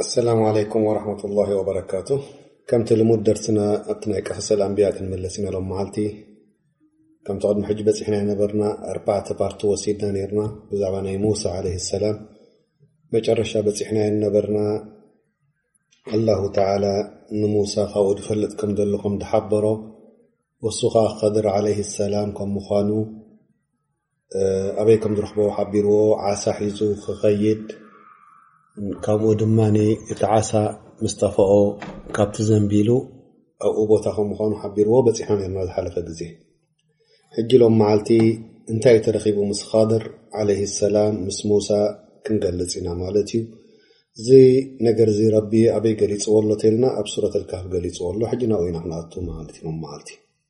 ኣሰላሙ ዓለይኩም ወረሕመቱላሂ ወበረካቱ ከምቲ ልሙድ ደርስና ኣብቲ ናይ ቀሰሰል ኣንቢያ ክንምለስ ኢና ሎም መዓልቲ ከምቲ ቅድሚ ሕጂ በፂሕና ይነበርና ኣርባዕተ ፓርቲ ወሲድና ነርና ብዛዕባ ናይ ሙሳ ዓለይህ ሰላም መጨረሻ በፂሕና ይነበርና ኣላሁ ተዓላ ንሙሳ ካብኡ ዝፈልጥ ከም ዘሎ ከም ዝሓበሮ ወሱ ከዓ ከድር ዓለይህ ሰላም ከም ምዃኑ ኣበይ ከም ዝረኽቦ ሓቢርዎ ዓሳ ሒዙ ክኸይድ ከምኡ ድማ እቲ ዓሳ ምስ ጠፈኦ ካብቲ ዘንቢሉ ኣብኡ ቦታ ከም ምዃኑ ሓቢርዎ በፂሖ ነርና ዝሓለፈ ግዜ ሕጂ ሎም መዓልቲ እንታይ ተረኺቡ ምስ ኻድር ዓለይህ ሰላም ምስ ሙሳ ክንገልፅ ኢና ማለት እዩ እዚ ነገር እዚ ረቢ ኣበይ ገሊፅዎ ኣሎ ተልና ኣብ ሱረት ኣልካህፍ ገሊፅዎ ኣሎ ሕጂ ናብኡ ኢና ክንኣቱ ማለት እዩ ሎም መዓልቲ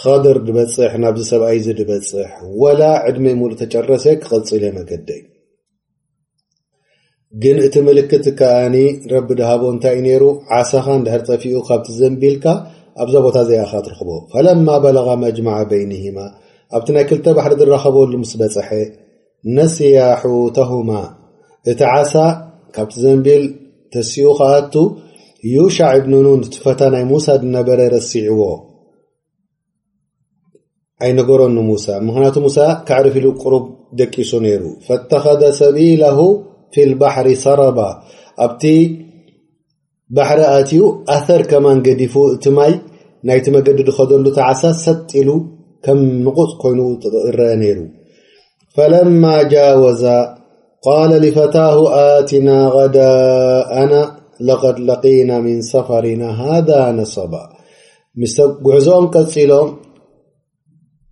ኸድር ድበፅሕ ናብዚ ሰብኣይ እዚ ድበፅሕ ወላ ዕድመይ ሙሉእ ተጨረሰ ክቐፅል እየ መገደይ ግን እቲ ምልክት ከኣኒ ረቢ ድሃቦ እንታይ እዩ ነይሩ ዓሳኻ እንድሕር ጠፊኡ ካብቲ ዘንቢልካ ኣብዛ ቦታ ዘይኣኻ ትርኽቦ ፈለማ በለጋ መጅማዓ በይንሂማ ኣብቲ ናይ ክልተ ባሕሪ ዝራኸበሉ ምስ በፀሐ ነስያ ሑተሁማ እቲ ዓሳ ካብቲ ዘንቢል ተሲኡ ክኣቱ ዩሻዕ እብኑ ኑን ትፈታ ናይ ሙሳ ዝነበረ ረሲዕዎ ኣይነገሮን ንሙሳ ምክንያቱ ሙሳ ከዕርፍ ኢሉ ቅሩብ ደቂሱ ነይሩ ፈተኸደ ሰቢላሁ ፊ ልባሕሪ ሰረባ ኣብቲ ባሕሪ ኣትዩ ኣሰር ከማን ገዲፉ እቲ ማይ ናይቲ መገዲ ዝኸደሉ ተዓሳ ሰጥ ኢሉ ከም ንቑፅ ኮይኑ ይረአ ነይሩ ፈለማ ጃወዛ ቃለ ሊፈታሁ ኣትና ቐዳኣና ለቐድ ለቂና ምን ሰፈሪና ሃذ ነሰባ ምስ ጉዕዞኦም ቀፂሎም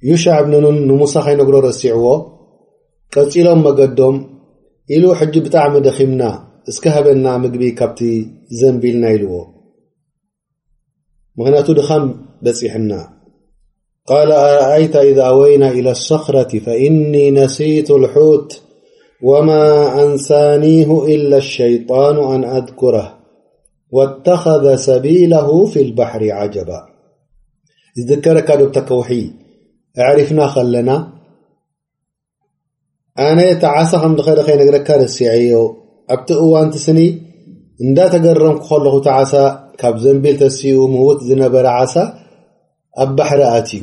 ዩሻዕ እብኒ ኑን ንሙሳ ከይነግሮ ረሲዕዎ ቀጺሎም መገዶም ኢሉ ሕጂ ብጣዕሚ ደኺምና እስከ ሃበና ምግቢ ካብቲ ዘንቢልና ኢልዎ ምክንያቱ ድኻም በጺሕና ቃል ኣረኣይታ ኢዛ ኣወይና ኢላ ኣሰክረት ፈእኒ ነሲቱ ልሑት ወማ ኣንሳኒሁ ኢላ ሸይጣኑ ኣን ኣድኩረህ ወተኸዘ ሰቢለሁ ፊ ልባሕሪ ዓጀባ ዝድከረካ ዶብታ ከውሒ ኣዕሪፍና ከለና ኣነ እቲ ዓሳ ከም ድኸደ ከይነግረካ ረሲዐዮ ኣብቲ እዋንቲ ስኒ እንዳተገረምኩ ከለኹ እቲ ዓሳ ካብ ዘንቢል ተሲኡ ምዉት ዝነበረ ዓሳ ኣብ ባሕሪ ኣትዩ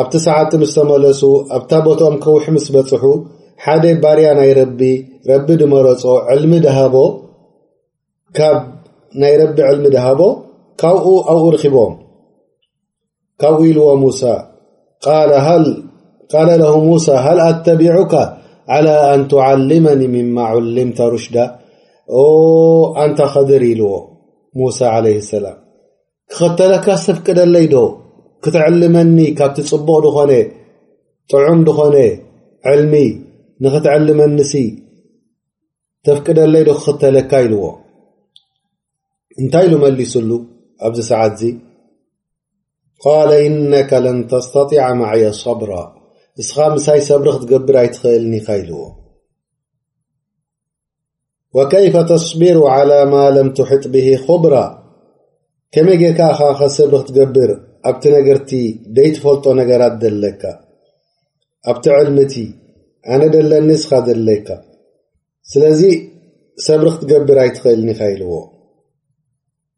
ኣብቲ ሰዓቲ ምስ ተመለሱ ኣብታ ቦትኦም ከውሒ ምስ በጽሑ ሓደ ባርያ ናይ ረቢ ረቢ ድመረጾ ዕልሚ ድሃቦ ካብ ናይ ረቢ ዕልሚ ድሃቦ ካብኡ ኣብኡ ርኪቦም ካብኡ ኢልዎ ሙሳ ቃለ ለሁ ሙሳ ሃል ኣተቢዑካ ዓላ ኣን ትዓልመኒ ምማ ዑልምተ ሩሽዳ ኣንታ ከድር ኢልዎ ሙሳ ዓለይ ሰላም ክኸተለካ ሰፍቅደለይ ዶ ክትዕልመኒ ካብቲ ጽቡቕ ድኾነ ጥዑም ድኾነ ዕልሚ ንኽትዕልመኒሲ ተፍቅደለይ ዶ ክኽተለካ ኢልዎ እንታይ ኢሉ መሊሱሉ ኣብዚ ሰዓት እዚ ቃለ ኢነካ ለን ተስተጢዓ ማዕየ ሰብራ እስኻ ምሳይ ሰብሪ ክትገብር ኣይትኽእልኒካ ኢልዎ ወከይፈ ተስቢሩ ዓላ ማ ለም ትሕጥ ብሂ ኹብራ ከመይ ጌርካ እኻ ከሰብሪ ክትገብር ኣብቲ ነገርቲ ደይትፈልጦ ነገራት ደለካ ኣብቲ ዕልሚቲ ኣነ ደለኒ እስኻ ደለካ ስለዚ ሰብሪ ክትገብር ኣይትኽእልኒ ኢኻ ኢልዎ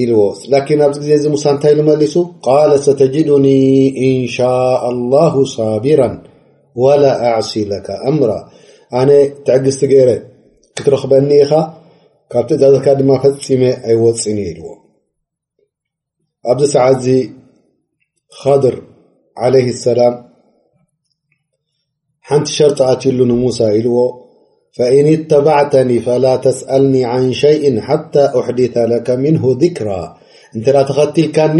ኢልዎ ላኪን ኣብዚ ግዜ እዚ ሙሳ እንታይ ኢሉ መሊሱ ቃለ ሰተጅዱኒ ኢንሻء ላሁ ሳቢራ ወላ ኣዕሲ ለካ ኣምራ ኣነ ትዕግስቲ ገይረ ክትረኽበኒ ኢኻ ካብ ትእዛዘካ ድማ ፈፂመ ኣይወፅን እየ ኢልዎ ኣብዚ ሰዓት እዚ ኻድር ዓለይህ ሰላም ሓንቲ ሸርጢ ኣትዩሉ ንሙሳ ኢልዎ ፈኢን ኢተባዕተኒ ፈላ ተስኣልኒ ዓን ሸይእን ሓታ ኡሕዲተ ለከ ምንሁ ዚክራ እንተ ተኸትልካኒ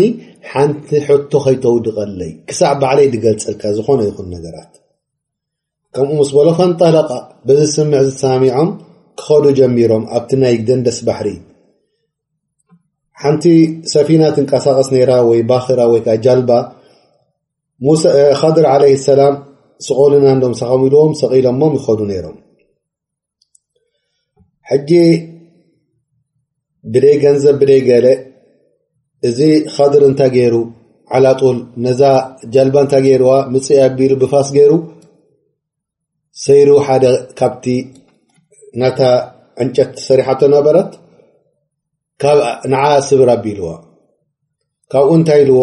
ሓንቲ ሕቶ ከይተውድቐለይ ክሳዕ ባዕለይ ዝገልጸልካ ዝኾነ ይኹን ነገራት ከምኡ ምስ በሎ ፈንጠለቃ በዚ ስምዕ ዝሰሚዖም ክኸዱ ጀሚሮም ኣብቲ ናይ ደንደስ ባሕሪ ሓንቲ ሰፊና ትንቀሳቐስ ነይራ ወይ ባኽራ ወይ ከዓ ጃልባ ሙሳ ኻድር ዓለ ሰላም ስቆልና እንዶም ሳኸም ኢልዎም ሰቒሎሞም ይኸዱ ነይሮም ሕጂ ብደይ ገንዘብ ብደይ ገለ እዚ ኻድር እንታ ገይሩ ዓላጡል ነዛ ጃልባ እንታ ገይርዋ ምፅ ኣቢሉ ብፋስ ገይሩ ሰይሩ ሓደ ካብቲ ናታ ዕንጨት ሰሪሓቶ ነበረት ንዓ ስብር ኣቢልዎ ካብኡ እንታይ ኢልዎ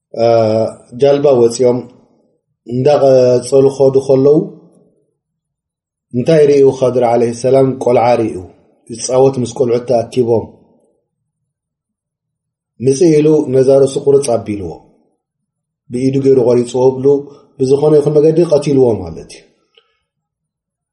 ጃልባ ወፂኦም እንዳቀፀሉ ከዱ ከለዉ እንታይ ርእዩ ከድር ዓለ ሰላም ቆልዓ ርእዩ ዝፃወት ምስ ቆልዑ ተኣኪቦም ምፅ ኢሉ ነዛ ርእሱ ቁርፅ ኣቢልዎ ብኢዱ ገይሩ ቆሪፅዎ ብሉ ብዝኾነ ይኹን መገዲ ቀትልዎ ማለት እዩ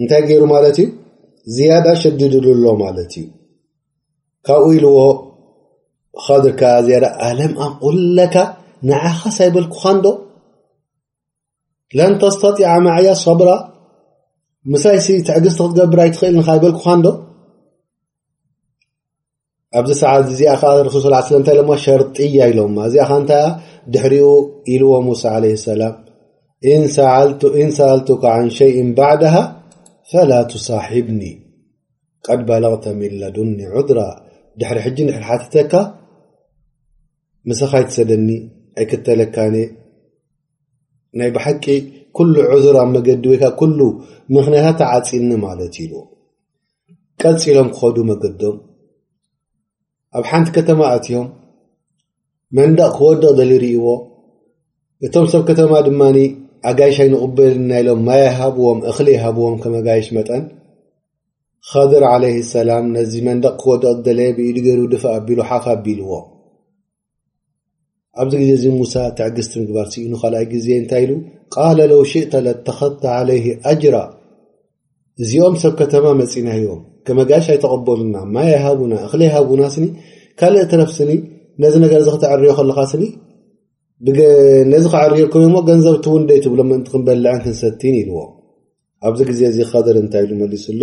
እንታይ ገይሩ ማለት እዩ ዝያዳ ሸድድድሎ ማለት እዩ ካብኡ ኢልዎ ኻድርካ ዝያዳ ኣለም ኣቁለካ ንዓኻስ ኣይበልኩኻን ዶ ለን ተስተጢዓ ማዕያ ሰብራ ምሳይሲ ትዕግስቲ ክትገብር ኣይትኽእልንካ ኣይበልኩኻን ዶ ኣብዚ ሰዓት እዚኣ ከዓ ረሱል ስ ስለም እንታይ ኢሎማ ሸርጥያ ኢሎማ እዚኣ ከዓ እንታይ ድሕሪኡ ኢልዎ ሙሳ ዓለ ሰላም ኢን ሰኣልቱካ ዓን ሸይን ባዕድሃ ፈላ ትሳሒብኒ ቀድ ባለቕተ ሚን ለዱኒ ዑድራ ድሕሪ ሕጂ ንድሕሪ ሓትተካ ምሳኻይ ትሰደኒ ኣይክተለካነ ናይ ብሓቂ ኩሉ ዕዙር ኣብ መገዲ ወይከዓ ኩሉ ምኽንያታት ተዓፂኒ ማለት ኢልዎ ቀጺሎም ክኸዱ መገዶም ኣብ ሓንቲ ከተማ ኣትዮም መንደቕ ክወድቕ ደሊ ርእይዎ እቶም ሰብ ከተማ ድማ ኣጋይሽ ኣይንቕበልና ኢሎም ማይ ይሃብዎም እኽሊ ይሃብዎም ከም ኣጋይሽ መጠን ኸድር ዓለይህ ሰላም ነዚ መንደቕ ክወድቕ ደለ ብኢዱ ገይሩ ድፋእ ኣቢሉ ሓፍ ኣቢልዎ ኣብዚ ግዜ እዚ ሙሳ ትዕግስቲ ምግባር ስኢኑ ካልኣይ ግዜ እንታይ ኢሉ ቃለ ለው ሽእተ ለተኸተ ዓለይህ ኣጅራ እዚኦም ሰብ ከተማ መፂና እዮም ከመጋሽ ኣይተቐበሉና ማይ ኣይሃቡና እኽሊ ኣይሃቡና ስኒ ካልእ ትረፍ ስኒ ነዚ ነገር እዚ ክተዕርዮ ከለኻ ስኒ ነዚ ክዓርየኩም እሞ ገንዘብ ትውን ደይ ትብሎ ምእንቲ ክንበልዐን ክንሰቲን ኢልዎ ኣብዚ ግዜ እዚ ከድር እንታይ ኢሉ መሊስሉ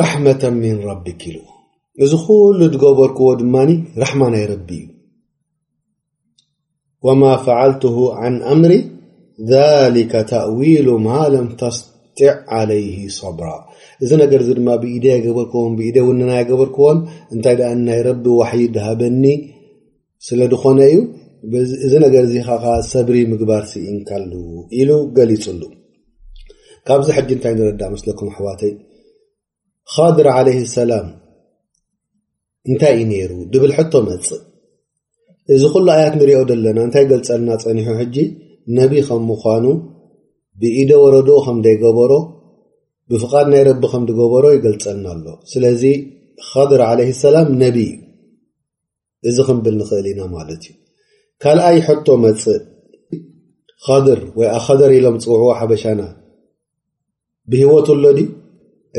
ራሕመተ ሚን ረቢክ ኢልዎ እዚ ኩሉ ዝገበርክዎ ድማ ራሕማ ናይ ረቢ እዩ ወማ ፈዓልትሁ ዓን ኣምሪ ዛሊከ ተእዊሉ ማ ለም ተስጢዕ ዓለይህ ሰብራ እዚ ነገር እዚ ድማ ብኢደይ ኣይገበርክዎን ብኢደይ ውንና ኣይገበርክዎን እንታይ ደኣ ናይ ረቢ ዋሕይ ድሃበኒ ስለ ድኾነ እዩ እዚ ነገር እዚ ኻኻ ሰብሪ ምግባር ስኢንካሉ ኢሉ ገሊጹሉ ካብዚ ሕጂ እንታይ ንረዳ መስለኩም ኣሕዋተይ ኻድር ዓለይ ሰላም እንታይ እዩ ነይሩ ድብል ሕቶ መፅእ እዚ ኩሉ ኣያት ንሪኦ ዘለና እንታይ ገልፀልና ፀኒሑ ሕጂ ነቢ ከም ምዃኑ ብኢደ ወረዶ ከም ደይገበሮ ብፍቓድ ናይ ረቢ ከም ድገበሮ ይገልፀልና ኣሎ ስለዚ ኻድር ዓለይ ሰላም ነቢ እዩ እዚ ክንብል ንኽእል ኢና ማለት እዩ ካልኣይ ሕቶ መፅእ ኻድር ወይ ኣኸደር ኢሎም ፅውዕዎ ሓበሻና ብሂወቱ ኣሎ ድዩ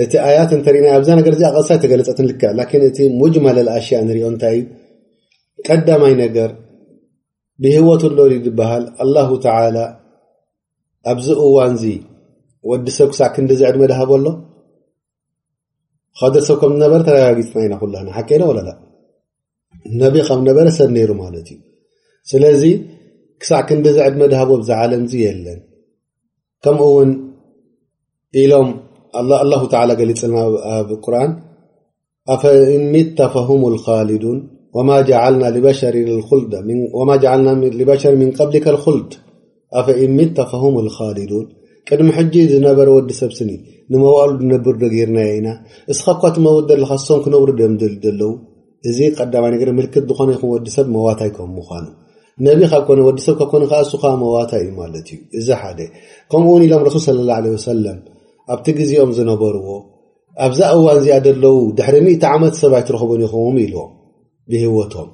እቲ ኣያት እንተሪና ኣብዛ ነገር እዚኣ ቀሳ ተገለፀትን ልክዕ ላኪን እቲ ሙጅማለል ኣሽያ ንሪኦ እንታይ እዩ ቀዳማይ ነገር ብሂወቱ ኣሎ ድዩ ዝበሃል ኣላሁ ተዓላ ኣብዚ እዋንዚ ወዲ ሰብ ክሳዕ ክንዲዚ ዕድመ ድሃቦ ኣሎ ኸደ ሰብ ከም ዝነበረ ተረጋጊፅና ኢና ኩላና ሓቂ ዶ ወለላ ነቢ ከም ነበረ ሰብ ነይሩ ማለት እዩ ስለዚ ክሳዕ ክንዲ ዚ ዕድመ ድሃቦ ብዛ ዓለም ዙ የለን ከምኡ እውን ኢሎም ኣላሁ ተላ ገሊፅልና ኣብ ቁርን ኣፈእንሚታ ፈሁም ልካሊዱን ወማ ጀዓልና ልበሸር ምን ቀብሊካ ልኩልድ ኣፈኢን-ሚት ተፋሁም ኣል-ኻሊዱን፣ ቅድሚ ሕጂ ዝነበረ ወዲ ሰብ ስኒ ንመዋእሉ ዝነብር ዶ ገይርናዮ ኢና? እስኻ እኳ ትመውት ዘለኻ እሶም ክነብሩ ድዮም ዝደልዩ ዘለዉ? እዚ ቀዳማይ ነገር ምልክት ዝኾነ ይኹን ወዲ ሰብ መዋታይ ከም ምዃኑ። ነቢ ካብ ኮነ ወዲ ሰብ ካብ ኮነ ከኣ እሱ ከኣ መዋታይ እዩ ማለት እዩ። እዚ ሓደ። ከምኡውን ኢሎም ረሱል ሰለላሁ ዓለይሂ ወሰለም ኣብቲ ግዜኦም ዝነበርዎ ኣብዛ እዋን እዚኣ ዘለዉ ድሕሪ ሚእቲ ዓመት ሰብ ኣይትረኽቡን ኢኹም ኢሎም ብህይወቶም።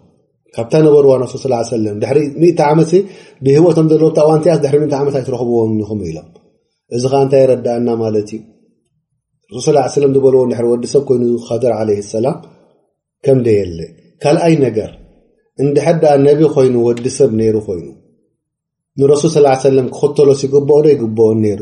ካብታ ነበርዋ ነሱ ስላ ሰለም ድሕሪ ሚእቲ ዓመት ብህወቶም ዘለዉ ብ ዋንቲያስ ድሕሪ ምእቲ ዓመት ኣይትረኽብዎም ኢኹም ኢሎም እዚ ከዓ እንታይ ረዳእና ማለት እዩ ሱ ስላ ሰለም ዝበልዎ ድሕሪ ወዲ ሰብ ኮይኑ ከድር ዓለ ሰላም ከም ደ የለ ካልኣይ ነገር እንድሕር ዳኣ ነቢ ኮይኑ ወዲ ሰብ ነይሩ ኮይኑ ንረሱል ስ ሰለም ክኽተሎ ሲግብኦ ዶ ይግብኦን ነይሩ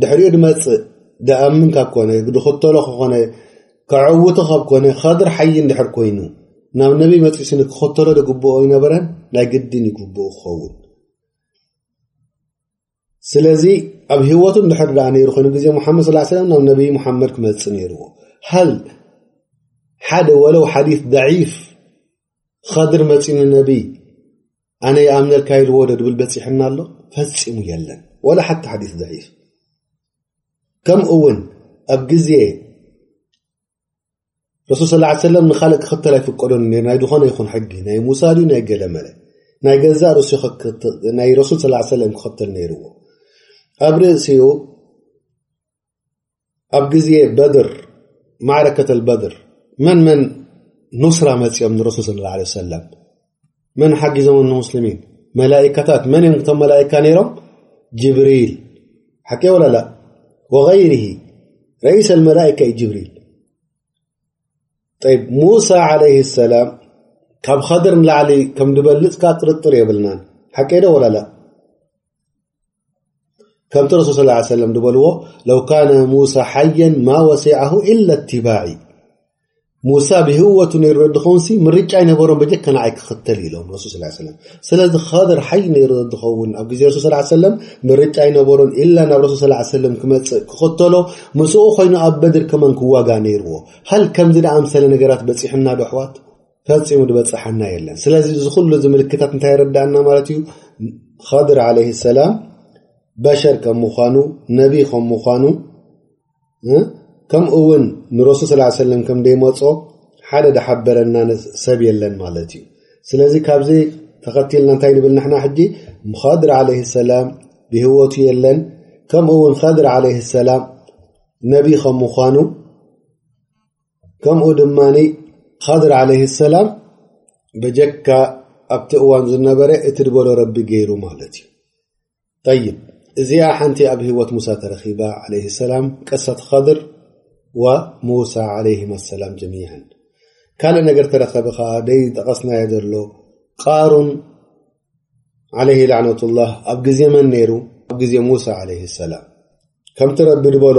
ድሕሪኡ ድመጽእ ድኣምን ካብ ኮነ ድኽተሎ ክኾነ ከዐውቶ ካብ ኮነ ከድር ሓይ እንድሕር ኮይኑ ናብ ነቢ መፅኡ ስኒ ክኽተሎ ድግብኦ ይነበረን ናይ ግድን ይግብኡ ክኸውን ስለዚ ኣብ ሂወቱ እንድሕር ድኣ ነይሩ ኮይኑ ግዜ ሙሓመድ ስ ሰለም ናብ ነቢይ ሙሓመድ ክመፅእ ነይርዎ ሃል ሓደ ወለው ሓዲት ضዒፍ ኸድር መፂ ንነቢይ ኣነ ይኣምነልካ ኢልዎ ዶ ድብል በፂሕና ኣሎ ፈፂሙ የለን ወላ ሓቲ ሓዲስ ዘዒፍ ከምኡ እውን ኣብ ግዜ ረሱል ስላ ሰለም ንካልእ ክኽተል ኣይፍቀዶን ናይ ዝኾነ ይኹን ሕጊ ናይ ሙሳ ድዩ ናይ ገለ መለ ናይ ገዛእ ርእሲ ናይ ረሱል ስ ሰለም ክኽተል ነይርዎ ኣብ ርእሲኡ ኣብ ግዜ በድር ማዕረከት በድር መን መን ኑስራ መፅኦም ንረሱል ስለ ላ ሰለም መን ሓጊዞም ንሙስልሚን መላእካታት መን እዮም ቶም መላእካ ነይሮም ጅብሪል ሓቂ ወለላ ወغይር ረይሰ መላእካ እዩ ጅብሪል ሙሳ ዓለይ ሰላም ካብ ኸድር ንላዕሊ ከም ድበልፅካ ጥርጥር የብልናን ሓቂ ዶ ወለላ ከምቲ ረሱል ስ ሰለም ዝበልዎ ለው ካነ ሙሳ ሓየን ማ ወሲዐሁ ኢላ እትባዒ ሙሳ ብህወቱ ነይሩ ዝኸውን ምርጫ ይነበሮም በጀ ከነዓይ ክኽተል ኢሎም ረሱ ስ ሰለም ስለዚ ከድር ሓይ ነይሩ ዝኸውን ኣብ ግዜ ረሱል ስ ሰለም ምርጫ ይነበሮን ኢላ ናብ ረሱል ስ ሰለም ክመፅእ ክኽተሎ ምስኡ ኮይኑ ኣብ በድር ከመን ክዋጋ ነይርዎ ሃል ከምዚ ድኣምሰለ ነገራት በፂሑና ዶ ኣሕዋት ፈፂሙ ዝበፅሓና የለን ስለዚ እዚ ኩሉ እዚ ምልክታት እንታይ ይረዳእና ማለት እዩ ኸድር ዓለይ ሰላም በሸር ከም ምዃኑ ነቢ ከም ምዃኑ ከምኡ እውን ንረሱል ስላ ሰለም ከም ደይመፆ ሓደ ዝሓበረና ሰብ የለን ማለት እዩ ስለዚ ካብዚ ተኸትልና እንታይ ንብል ንሕና ሕጂ ኸድር ዓለይ ሰላም ብህወቱ የለን ከምኡ እውን ኸድር ዓለይ ሰላም ነቢ ከም ምዃኑ ከምኡ ድማ ኻድር ዓለይ ሰላም በጀካ ኣብቲ እዋን ዝነበረ እቲ ድበሎ ረቢ ገይሩ ማለት እዩ ጠይብ እዚኣ ሓንቲ ኣብ ህይወት ሙሳ ተረኺባ ዓለይ ሰላም ቀሰት ኻድር ወሙሳ ዓለይህም ኣሰላም ጀሚን ካልእ ነገር ተረከቢ ከዓ ደይ ጠቐስናዮ ዘሎ ቃሩን ዓለይ ላዕነት ላህ ኣብ ግዜ መን ነይሩ ኣብ ግዜ ሙሳ ዓለይ ሰላም ከምቲ ረቢ ድበሎ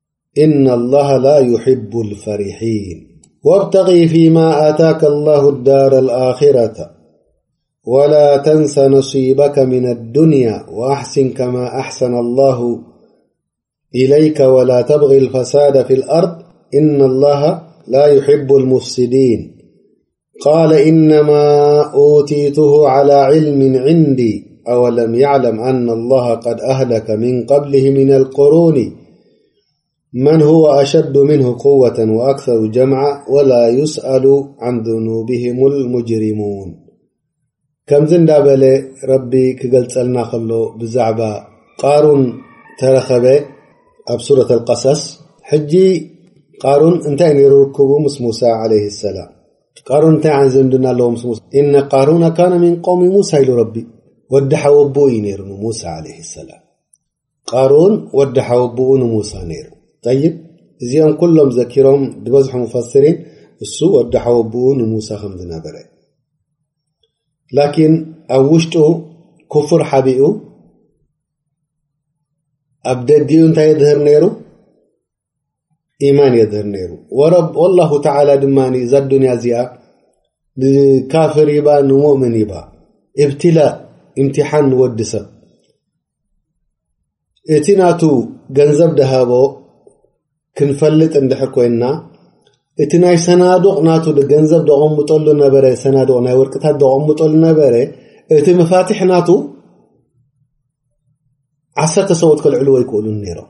إن الله لا يحب الفرحين وابتغي فيما آتاك الله الدار الآخرة ولا تنسى نصيبك من الدنيا وأحسنك ما أحسن الله إليك ولا تبغي الفساد في الأرض إن الله لا يحب المفسدين قال إنما أوتته على علم عندي أو لم يعلم أن الله قد أهلك من قبله من القرون من هو أشد منه قوة وأكثر جمعة ولا يسأل عن ذنوبهم المجرمون ከምዚ እንዳበለ ረቢ ክገልጸልና ከሎ ብዛዕባ ቃሩን ተረኸበ ኣብ ሱረት ኣልቀሰስ ሕጂ ቃሩን እንታይ ነይሩ ርክቡ ምስ ሙሳ ዓለይ ሰላም ቃሩን እንታይ ዓን ዝምድና ኣለዎ ምስ ሙሳ እነ ቃሩና ካነ ምን ቆሚ ሙሳ ኢሉ ረቢ ወዲ ሓወቦኡ እዩ ነይሩ ንሙሳ ዓለ ሰላም ቃሩን ወዲ ሓወቡኡ ንሙሳ ነይሩ። ጠይብ እዚኦም ኩሎም ዘኪሮም ድበዝሑ ሙፈሲሪን እሱ ወዲ ሓወቡኡ ንሙሳ ከም ዝነበረ ላኪን ኣብ ውሽጡ ኩፍር ሓቢኡ ኣብ ደጊኡ እንታይ የድህር ነይሩ ኢማን የድህር ነይሩ ወላሁ ተላ ድማ እዛ ኣዱንያ እዚኣ ንካፍር ይባ ንሙእምን ይባ እብትላእ እምትሓን ንወዲ ሰብ እቲ ናቱ ገንዘብ ደሃቦ ክንፈልጥ እንድሕር ኮይንና እቲ ናይ ሰናዱቕ ናቱ ገንዘብ ደቐምጠሉ ነበረ ሰናዱቕ ናይ ወርቅታት ደቐምጠሉ ነበረ እቲ መፋትሕ ናቱ ዓሰርተ ሰብት ከልዕልዎ ኣይክእሉን ነይሮም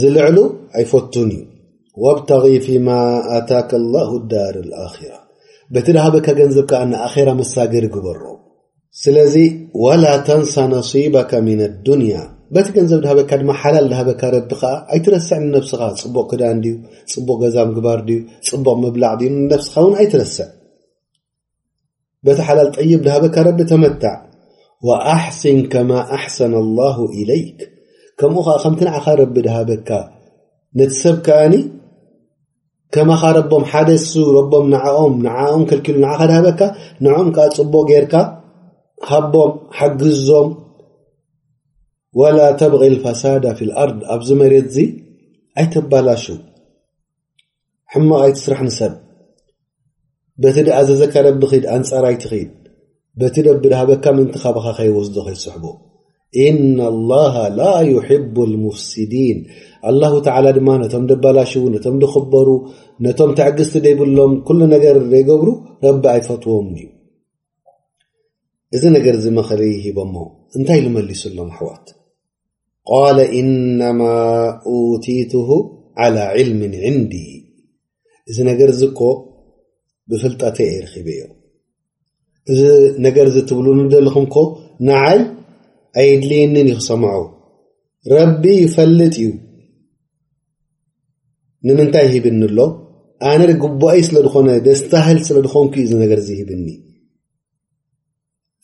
ዝልዕሉ ኣይፈቱን እዩ ወብተቂ ፊማ ኣታከ ላሁ ዳር ኣራ በቲ ድሃበካ ገንዘብ ከዓ ንኣኼራ መሳገሪ ግበሮ ስለዚ ወላ ተንሳ ነሲበካ ምና ኣዱንያ በቲ ገንዘብ ድሃበካ ድማ ሓላል ድሃበካ ረቢ ከዓ ኣይትረስዕ ንነብስኻ ፅቡቕ ክዳን ድዩ ፅቡቕ ገዛ ምግባር ድዩ ፅቡቕ ምብላዕ ድዩ ንነብስኻ እውን ኣይትረስዕ በቲ ሓላል ጠይብ ዝሃበካ ረቢ ተመታዕ ወኣሕሲን ከማ ኣሕሰነ ኣላሁ ኢለይክ ከምኡ ከዓ ከምቲ ንዓኻ ረቢ ዝሃበካ ነቲ ሰብ ከኣኒ ከማኻ ረቦም ሓደ እሱ ረቦም ንዓኦም ንዓኦም ከልኪሉ ንዓኻ ዝሃበካ ንዕኦም ከዓ ፅቡቅ ጌርካ ሃቦም ሓግዞም ወላ ተብቂ ልፋሳዳ ፊ ልኣርድ ኣብዚ መሬት እዚ ኣይተባላሹ ሕማቕ ኣይትስራሕ ንሰብ በቲ ድኣዘዘካ ረቢ ኺድ ኣንጻር ኣይትኺድ በቲ ረቢ ድሃበካ ምእንቲ ኻባኻ ኸይወስዶ ኸይስሕቦ እና ላሃ ላ ዩሕቡ ልሙፍሲዲን ኣላሁ ተዓላ ድማ ነቶም ደባላሽው ነቶም ድኽበሩ ነቶም ትዕግስቲ ደይብሎም ኩሉ ነገር ዘይገብሩ ረቢ ኣይፈትዎም እዩ እዚ ነገር እዚ መኸሪ ሂቦሞ እንታይ ልመሊሱሎም ኣሕዋት ቃለ ኢነማ ኡቲቱሁ ዓላ ዕልምን ዕንዲ እዚ ነገር እዚ እኮ ብፍልጠተ እየ ርኪበዮ እዚ ነገር እዚ ትብሉ ንደልኹም ኮ ንዓይ ኣየድልየንን እዩ ክሰምዖ ረቢ ይፈልጥ እዩ ንምንታይ ሂብኒ ኣሎ ኣነ ግቡኣይ ስለ ዝኾነ ደስታህል ስለ ዝኾንኩ እዩ እዚ ነገር እዚ ሂብኒ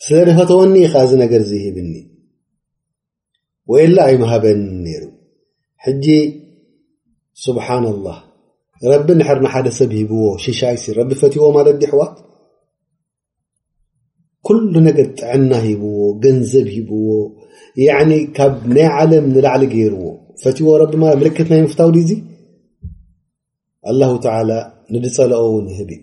ስለ ድፈተወኒ ኢኻ እዚ ነገር እዚ ሂብኒ ወየላ ኣይምሃበን ነይሩ ሕጂ ስብሓና ላህ ረቢ ንሕር ንሓደ ሰብ ሂብዎ ሽሻይሲ ረቢ ፈትዎ ማለት ዲሕዋት ኩሉ ነገር ጥዕና ሂብዎ ገንዘብ ሂብዎ ካብ ናይ ዓለም ንላዕሊ ገይርዎ ፈትዎ ረቢ ማለት ምልክት ናይ ምፍታው ዲዙ ኣላሁ ተላ ንድፀለኦ ውን ይህብ እዩ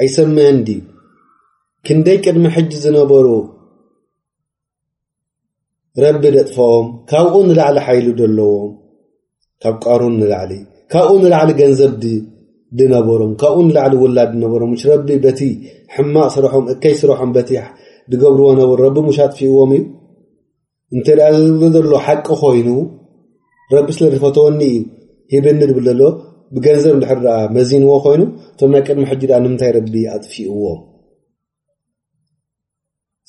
ኣይሰምዕን ድዩ? ክንደይ ቅድሚ ሕጂ ዝነበሩ ረቢ ደጥፈኦም ካብኡ ንላዕሊ ሓይሉ ደለዎም ካብ ቃሩን ንላዕሊ ካብኡ ንላዕሊ ገንዘብ ድነበሮም ካብኡ ንላዕሊ ውላድ ድነበሮም ሽ ረቢ በቲ ሕማቕ ስራሖም እከይ ስራሖም በቲ ድገብርዎ ነብሩ ረቢ ሙሽ ኣጥፊእዎም እዩ እንተ ደኣ ዝብሎ ዘሎ ሓቂ ኮይኑ ረቢ ስለ ዝፈተወኒ እዩ ሂብኒ ዝብል ዘሎ ብገንዘብ እንድሕር ደኣ መዚንዎ ኮይኑ እቶም ናይ ቅድሚ ሕጂ ደኣ ንምንታይ ረቢ ኣጥፊእዎ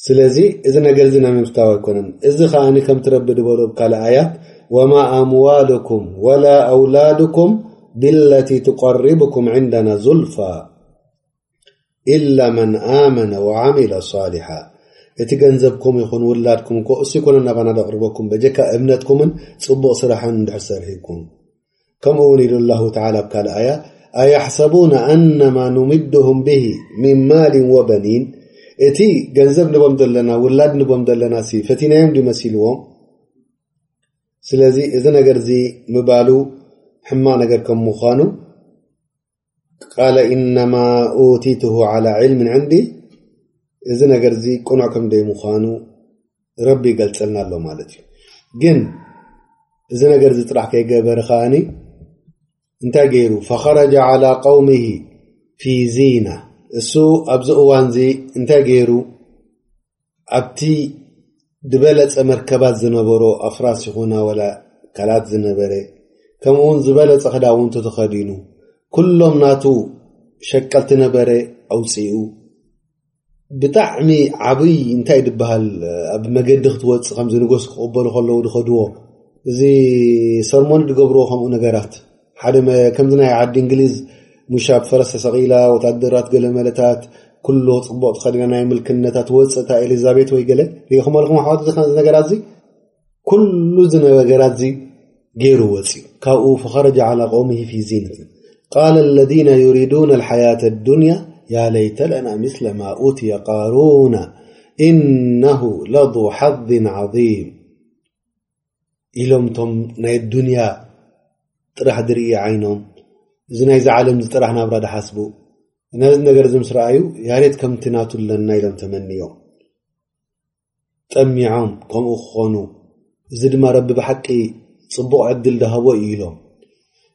ስለዚ እዚ ነገር እዚ ናይ ምፍታው ኣይኮነን እዚ ከዓ ከምቲ ረቢ ዝበሎ ካልእ ኣያት ወማ ኣምዋልኩም ወላ ኣውላድኩም ብለቲ ትቀርብኩም ዕንደና ዙልፋ ኢላ መን ኣመነ ወዓሚለ ሳሊሓ እቲ ገንዘብኩም ይኹን ውላድኩም እኮ እሱ ይኮነ ናባና ደቕርበኩም በጀካ እምነትኩምን ፅቡቕ ስራሕን እንድሕር ሰርሒኩም ከምኡ እውን ኢሉ ላሁ ተላ ኣብ ካልእ ኣያ ኣያሕሰቡና ኣነማ ኑምድሁም ብሂ ምን ማሊን ወበኒን እቲ ገንዘብ ንቦም ዘለና ውላድ ንቦም ዘለና ሲ ፈቲናዮም ዩ መሲልዎም ስለዚ እዚ ነገር እዚ ምባሉ ሕማቕ ነገር ከም ምዃኑ ቃለ ኢነማ ኡቲትሁ ዓላ ዒልምን ዕንዲ እዚ ነገር እዚ ቅኑዕ ከም ደይ ምዃኑ ረቢ ይገልፀና ኣሎ ማለት እዩ ግን እዚ ነገር እዚ ጥራሕ ከይገበረ ከዓኒ እንታይ ገይሩ ፈኸረጃ ዓላ ቀውሚ ፊ ዚና እሱ ኣብዚ እዋን እዚ እንታይ ገይሩ ኣብቲ ድበለጸ መርከባት ዝነበሮ ኣፍራስ ይኹና ወላ ካልኣት ዝነበረ ከምኡ ውን ዝበለጸ ክዳውንቱ ተኸዲኑ ኩሎም ናቱ ሸቀልቲ ነበረ ኣውፅኡ ብጣዕሚ ዓብይ እንታይ ድበሃል ኣብ መገዲ ክትወፅእ ከምዚ ንጎስ ክቕበሉ ከለዉ ድኸድዎ እዚ ሰርሞኒ ድገብርዎ ከምኡ ነገራት ሓደ ከምዚ ናይ ዓዲ እንግሊዝ ሙሻ ብፈረስ ተሰቒላ ወታደራት ገለመለታት ኩሉ ፅቡቕ ተኸዲና ናይ ምልክነታት ወፅእታ ኤሊዛቤት ወይ ገለ ሪኢኹም ኣለኹም ኣሕዋት ነገራት እዚ ኩሉ እዚ ነገራት እዚ ገይሩ ወፅዩ ካብኡ ፈኸረጃ ዓላ ቆውሚሂ ፊ ዚነት ቃለ ለذነ ዩሪዱና ሓያት ኣዱንያ ያ ለይተ ለና ምስለ ማ ኡትየ ቃሩና ኢነሁ ለذ ሓظ ዓظም ኢሎም እቶም ናይ ኣዱንያ ጥራሕ ዝርኢ ዓይኖም እዚ ናይዚ ዓለም ዚ ጥራሕ ናብራ ድሓስቡ ነዚ ነገር እዚ ምስ ረኣዩ ያሬት ከምቲ ናቱ ኣለና ኢሎም ተመንዮም ጠሚዖም ከምኡ ክኾኑ እዚ ድማ ረቢ ብሓቂ ፅቡቕ ዕድል ድሃቦ እዩ ኢሎም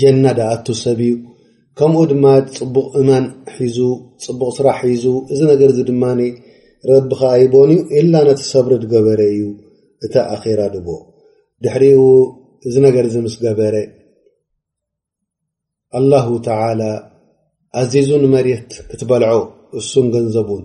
ጀና ድኣቱ ሰብ እዩ ከምኡ ድማ ፅቡቕ እማን ሒዙ ፅቡቕ ስራሕ ሒዙ እዚ ነገር እዚ ድማ ረቢ ከዓ ይቦን እዩ ኢላ ነቲ ሰብሪ ድገበረ እዩ እቲ ኣኼራ ድቦ ድሕሪኡ እዚ ነገር እዚ ምስ ገበረ ኣላሁ ተላ ኣዚዙ ንመሬት ክትበልዖ እሱን ገንዘቡን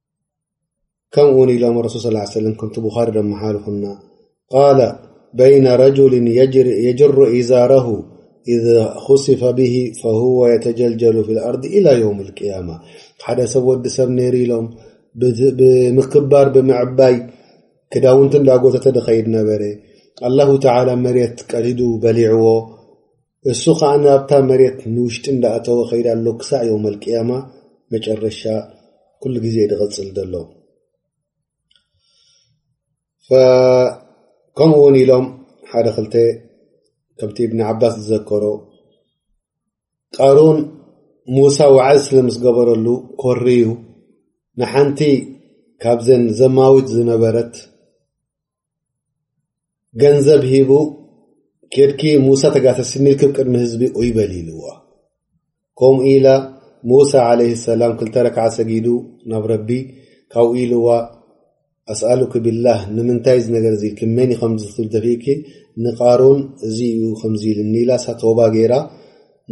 ከምኡ ውን ኢሎም ረሱል ስ ሰለ ከምቲ ቡኻሪ ደመሓልኹና ቃል በይነ ረጅል የጅሩ ኢዛረሁ ኢዘ ክስፈ ብሂ ፈሁወ የተጀልጀሉ ፊ ኣርዲ ኢላ ዮም ቅያማ ሓደ ሰብ ወዲ ሰብ ነይሩ ኢሎም ብምክባር ብምዕባይ ክዳውንቲ እዳጎተተ ድኸይድ ነበረ ኣላሁ ተላ መሬት ቀዲዱ በሊዕዎ እሱ ኸኣ ናብታ መሬት ንውሽጢ እንዳኣተወ ከይድ ኣሎ ክሳዕ የውመል ቅያማ መጨረሻ ኩሉ ግዜ ድቕጽል ዘሎ ከምኡ ውን ኢሎም ሓደ ክልተ ከምቲ እብኒ ዓባስ ዝዘከሮ ቃሩን ሙሳ ውዓዝ ስለ ምስ ገበረሉ ኮርዩ ንሓንቲ ካብዘን ዘማዊት ዝነበረት ገንዘብ ሂቡ ኬድኪ ሙሳ ተጋተሲሚልክብ ቅድሚ ህዝቢ ኡይ በል ኢልዎ ከምኡ ኢላ ሙሳ ዓለይ ሰላም ክልተ ረክዓ ሰጊዱ ናብ ረቢ ካብኡ ኢልዋ ኣስኣሉኪ ብላህ ንምንታይ እዚ ነገር እዚኢልኪ መን ዩ ከምዚ ክትብል ደፊእኪ ንቃሩን እዚ ዩ ከምዚ ኢልኒ ኢላ እሳ ተወባ ገይራ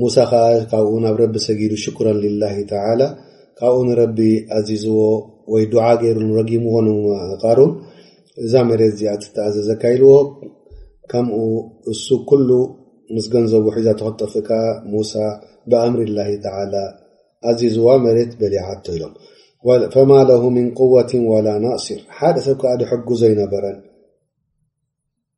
ሙሳ ከኣ ካብኡ ናብ ረቢ ሰጊዱ ሽኩረን ሊላሂ ተዓላ ካብኡ ንረቢ ኣዚዝዎ ወይ ዱዓ ገይሩን ረጊምዎ ንቃሩን እዛ መሬት እዚኣ ትተኣዘዘካ ኢልዎ ከምኡ እሱ ኩሉ ምስ ገንዘቡ ሒዛ ተክጠፍእ ከኣ ሙሳ ብኣምሪ ላሂ ተዓላ ኣዚዝዋ መሬት በሊዓቶ ኢሎም ፈማ ለሁ ምን ቁወትን ወላ ናሲር ሓደ ሰብ ከዓ ድሕጉ ዘይነበረን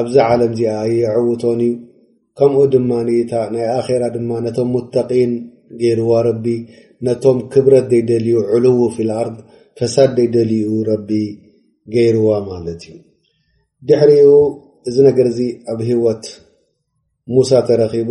ኣብዛ ዓለም እዚኣ ኣየዐውቶን እዩ ከምኡ ድማ እታ ናይ ኣኼራ ድማ ነቶም ሙተቒን ገይርዋ ረቢ ነቶም ክብረት ዘይደልዩ ዕልዉ ፊል ኣርድ ፈሳድ ዘይደልዩ ረቢ ገይርዋ ማለት እዩ ድሕሪኡ እዚ ነገር እዚ ኣብ ህወት ሙሳ ተረኺቡ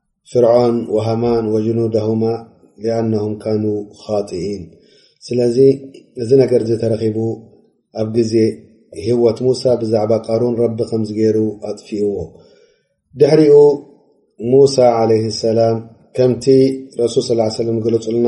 ፍርዖን ወሃማን ወጅኑደሁማ ሊኣነሁም ካኑ ኻጢኢን ስለዚ እዚ ነገር እዚ ተረኺቡ ኣብ ግዜ ህወት ሙሳ ብዛዕባ ቃሩን ረቢ ከምዚ ገይሩ ኣጥፊእዎ ድሕሪኡ ሙሳ ዓለይ ሰላም ከምቲ ረሱል ስ ሰለም ገለፁልና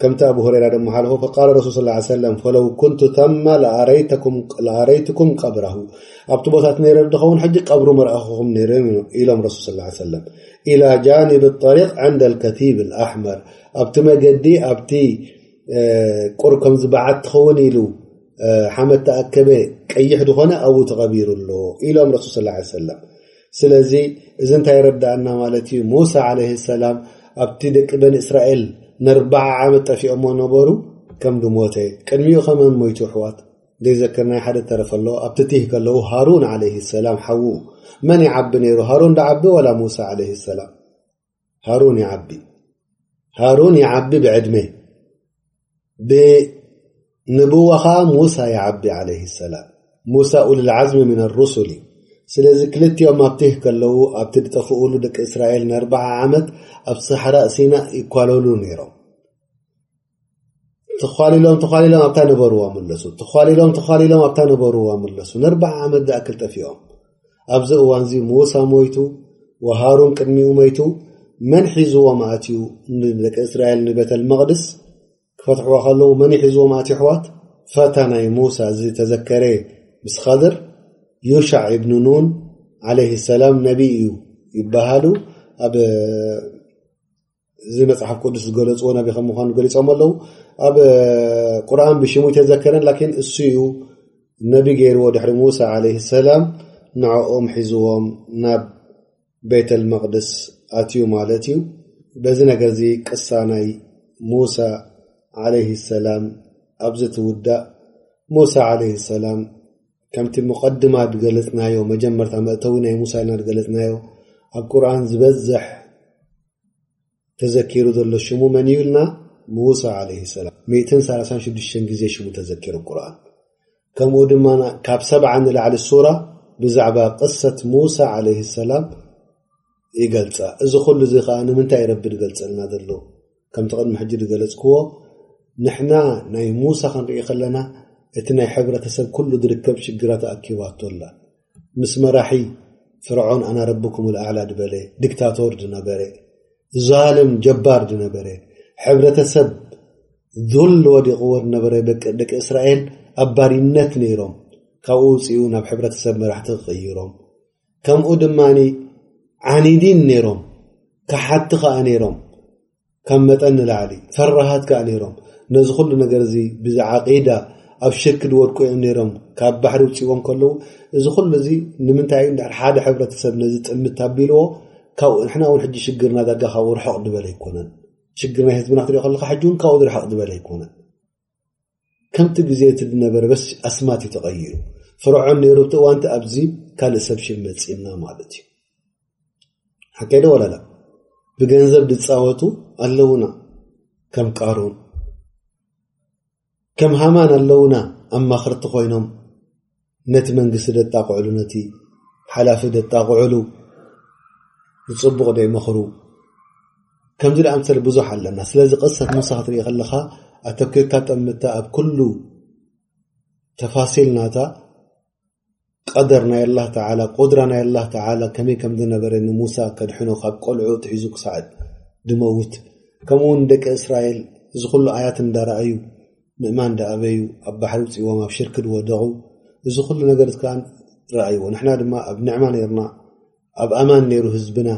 ከምቲ ኣብ ሁሬራ ድማ ሓለፎ ፈቃል ረሱል ስ ሰለም ፈለው ኩንቱ ተማ ለኣረይትኩም ቀብራሁ ኣብቲ ቦታት ነረ ድኸውን ሕጂ ቀብሩ መርኣኹኹም ነረ ኢሎም ረሱል ስ ሰለም ኢላ ጃኒብ ጠሪቅ ዕንደ ልከቲብ ኣሕመር ኣብቲ መገዲ ኣብቲ ቁር ከም ዝበዓት ትኸውን ኢሉ ሓመት ተኣከበ ቀይሕ ዝኾነ ኣብኡ ተቐቢሩ ኣሎ ኢሎም ረሱል ስ ሰለም ስለዚ እዚ እንታይ የረዳኣና ማለት እዩ ሙሳ ዓለይሂ ሰላም ኣብቲ ደቂ በኒ እስራኤል ነርባዓ ዓመት ጠፊኦሞ ነበሩ ከም ድሞተ ቅድሚኡ ከመን ሞይቱ ኣሕዋት ዘይዘከርናይ ሓደ ተረፈ ኣሎ ኣብቲ ቲህ ከለዉ ሃሩን ዓለይሂ ሰላም ሓዉ መን ይዓቢ ነይሩ ሃሩን ዳዓቢ ወላ ሙሳ ዓለይሂ ሰላም ሃሩን ይዓቢ ሃሩን ይዓቢ ብዕድመ ብንብዋኻ ሙሳ ይዓቢ ዓለይ ሰላም ሙሳ ኡሉልዓዝሚ ምን ኣሩሱሊ ስለዚ ክልቲኦም ኣብቲህ ከለዉ ኣብቲ ዝጠፍኡሉ ደቂ እስራኤል ንኣርባዓ ዓመት ኣብ ሳሕራእ ሲናእ ይኳለሉ ነይሮም ተዃሊሎም ተዃሊሎም ኣብታ ነበርዋ መለሱ ተዃሊሎም ተዃሊሎም ኣብታ ነበርዋ መለሱ ንርባዓ ዓመት ዝኣክል ጠፊኦም ኣብዚ እዋን እዚ ሙሳ ሞይቱ ወሃሩን ቅድሚኡ መይቱ መን ሒዝዎ ማእትዩ ንደቂ እስራኤል ንቤተል መቕድስ ክፈትሕዋ ከለዉ መን ሒዝዎ ማእትዩ ኣሕዋት ፈታ ናይ ሙሳ እዚ ተዘከረ ምስ ኸድር ዩሻዕ እብኑ ኑን ዓለይ ሰላም ነቢይ እዩ ይበሃሉ ኣብ እዚ መፅሓፍ ቅዱስ ዝገለፅዎ ነቢ ከም ምኳኑ ገሊፆም ኣለው ኣብ ቁርን ብሽሙ ይተዘከረን ላኪን እሱ ዩ ነቢ ገይርዎ ድሕሪ ሙሳ ዓለ ሰላም ንዕኦም ሒዝዎም ናብ ቤተል መቅድስ ኣትዩ ማለት እዩ በዚ ነገር እዚ ቅሳ ናይ ሙሳ ዓለይ ሰላም ኣብዚ ትውዳእ ሙሳ ዓለ ሰላም ከምቲ መቐድማ ድገለጽናዮ መጀመርታ መእተዊ ናይ ሙሳ ኢልና ድገለጽናዮ ኣብ ቁርን ዝበዝሕ ተዘኪሩ ዘሎ ሽሙ መን እዩ ኢልና ሙሳ ዓለ ሰላም ሚትን ሰላሳን ሽዱሽተን ግዜ ሽሙ ተዘኪሩ ቁርን ከምኡ ድማ ካብ ሰብዓ ንላዕሊ ሱራ ብዛዕባ ቅሰት ሙሳ ዓለ ሰላም ይገልፃ እዚ ኩሉ እዚ ከዓ ንምንታይ ረቢ ዝገልፀልና ዘሎ ከምቲ ቅድሚ ሕጂ ዝገለፅክዎ ንሕና ናይ ሙሳ ክንርኢ ከለና እቲ ናይ ሕብረተሰብ ኩሉ ዝርከብ ሽግራት ኣኪባቶ ኣላ ምስ መራሒ ፍርዖን ኣና ረብኩም ልኣዕላ ዝበለ ዲክታቶር ዝነበረ ዛልም ጀባር ዝነበረ ሕብረተሰብ ዙል ወዲቕዎ ዝነበረ ደቂ እስራኤል ኣባሪነት ነይሮም ካብኡ ውፅኡ ናብ ሕብረተሰብ መራሕቲ ክቅይሮም ከምኡ ድማ ዓኒዲን ነይሮም ካሓቲ ከዓ ነይሮም ካብ መጠን ንላዕሊ ፈራሃት ከዓ ነይሮም ነዚ ኩሉ ነገር እዚ ብዛ ዓቂዳ ኣብ ሽርክ ድወድቁ እዮም ነይሮም ካብ ባሕሪ ውፅዎም ከለዉ እዚ ኩሉ እዚ ንምንታይ ዩ ዳር ሓደ ሕብረተሰብ ነዚ ጥምት ኣቢልዎ ካብኡ ንሕና እውን ሕጂ ሽግርና ዳጋ ካብኡ ርሕቕ ዝበለ ኣይኮነን ሽግር ናይ ህዝብና ክትሪኦ ከለካ ሕጂ እውን ካብኡ ዝርሕቕ ዝበለ ኣይኮነን ከምቲ ግዜ እቲ ድነበረ በስ ኣስማት እዩ ተቐይሩ ፍርዖን ነይሩ እቲ እዋንቲ ኣብዚ ካልእ ሰብ ሽም መፂና ማለት እዩ ሓቀይዶ ወላላ ብገንዘብ ዝፃወቱ ኣለውና ከም ቃሩን ከም ሃማን ኣለውና ኣማኽርቲ ኮይኖም ነቲ መንግስቲ ደጣቕዕሉ ነቲ ሓላፊ ደጣቕዕሉ ብፅቡቕ ዶ ይመኽሩ ከምዚ ዳኣ ምሰለ ብዙሕ ኣለና ስለዚ ቅሰት ሙሳ ክትርኢ ከለኻ ኣተኪርካ ጠምታ ኣብ ኩሉ ተፋሲል ናታ ቀደር ናይ ኣላ ተላ ቁድራ ናይ ኣላ ተላ ከመይ ከም ዝነበረ ንሙሳ ከድሕኖ ካብ ቆልዑ ትሒዙ ክሳዕድ ድመውት ከምኡውን ደቂ እስራኤል እዚ ኩሉ ኣያት እንዳረኣዩ ምእማን ዳኣበዩ ኣብ ባሕሪ ውጺዎም ኣብ ሽርክ ድወደቁ እዚ ኩሉ ነገር እዚ ከኣ ራኣይዎ ንሕና ድማ ኣብ ንዕማ ነርና ኣብ ኣማን ነሩ ህዝብና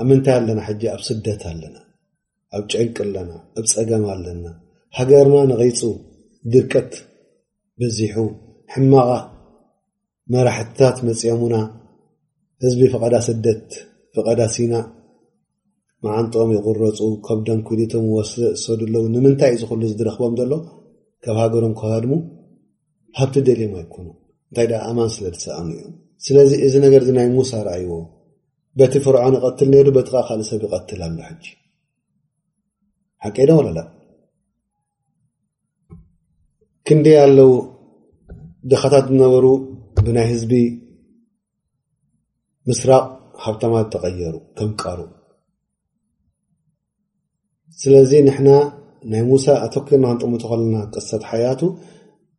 ኣብ ምንታይ ኣለና ሕጂ ኣብ ስደት ኣለና ኣብ ጨንቂ ኣለና ኣብ ጸገም ኣለና ሃገርና ነቂጹ ድርቀት በዚሑ ሕማቓ መራሕትታት መፅኦሙና ህዝቢ ፍቐዳ ስደት ፍቐዳ ሲና መዓንጥኦም ይቑረፁ ከብ ደም ኩሊቶም ወሰሰዱ ኣለዉ ንምንታይ እዩ ዝክሉ ዝድረክቦም ዘሎ ካብ ሃገሮም ክሃድሙ ሃብቲ ደልዮም ኣይኮኑ እንታይ ደኣ ኣማን ስለ ዝሰኣኑ እዮም ስለዚ እዚ ነገር እዚ ናይ ሙሳ ርኣይዎ በቲ ፍርዖን ይቐትል ነይሩ በቲ ካ ካልእ ሰብ ይቐትል ኣሎ ሕጂ ሓቀይዶ ወለላ ክንደይ ኣለዉ ድኻታት ዝነበሩ ብናይ ህዝቢ ምስራቕ ሃብታማት ተቐየሩ ከም ቀሩ ስለዚ ንሕና ናይ ሙሳ ኣተኪርና ክንጥምቶ ከለና ቅሰት ሓያቱ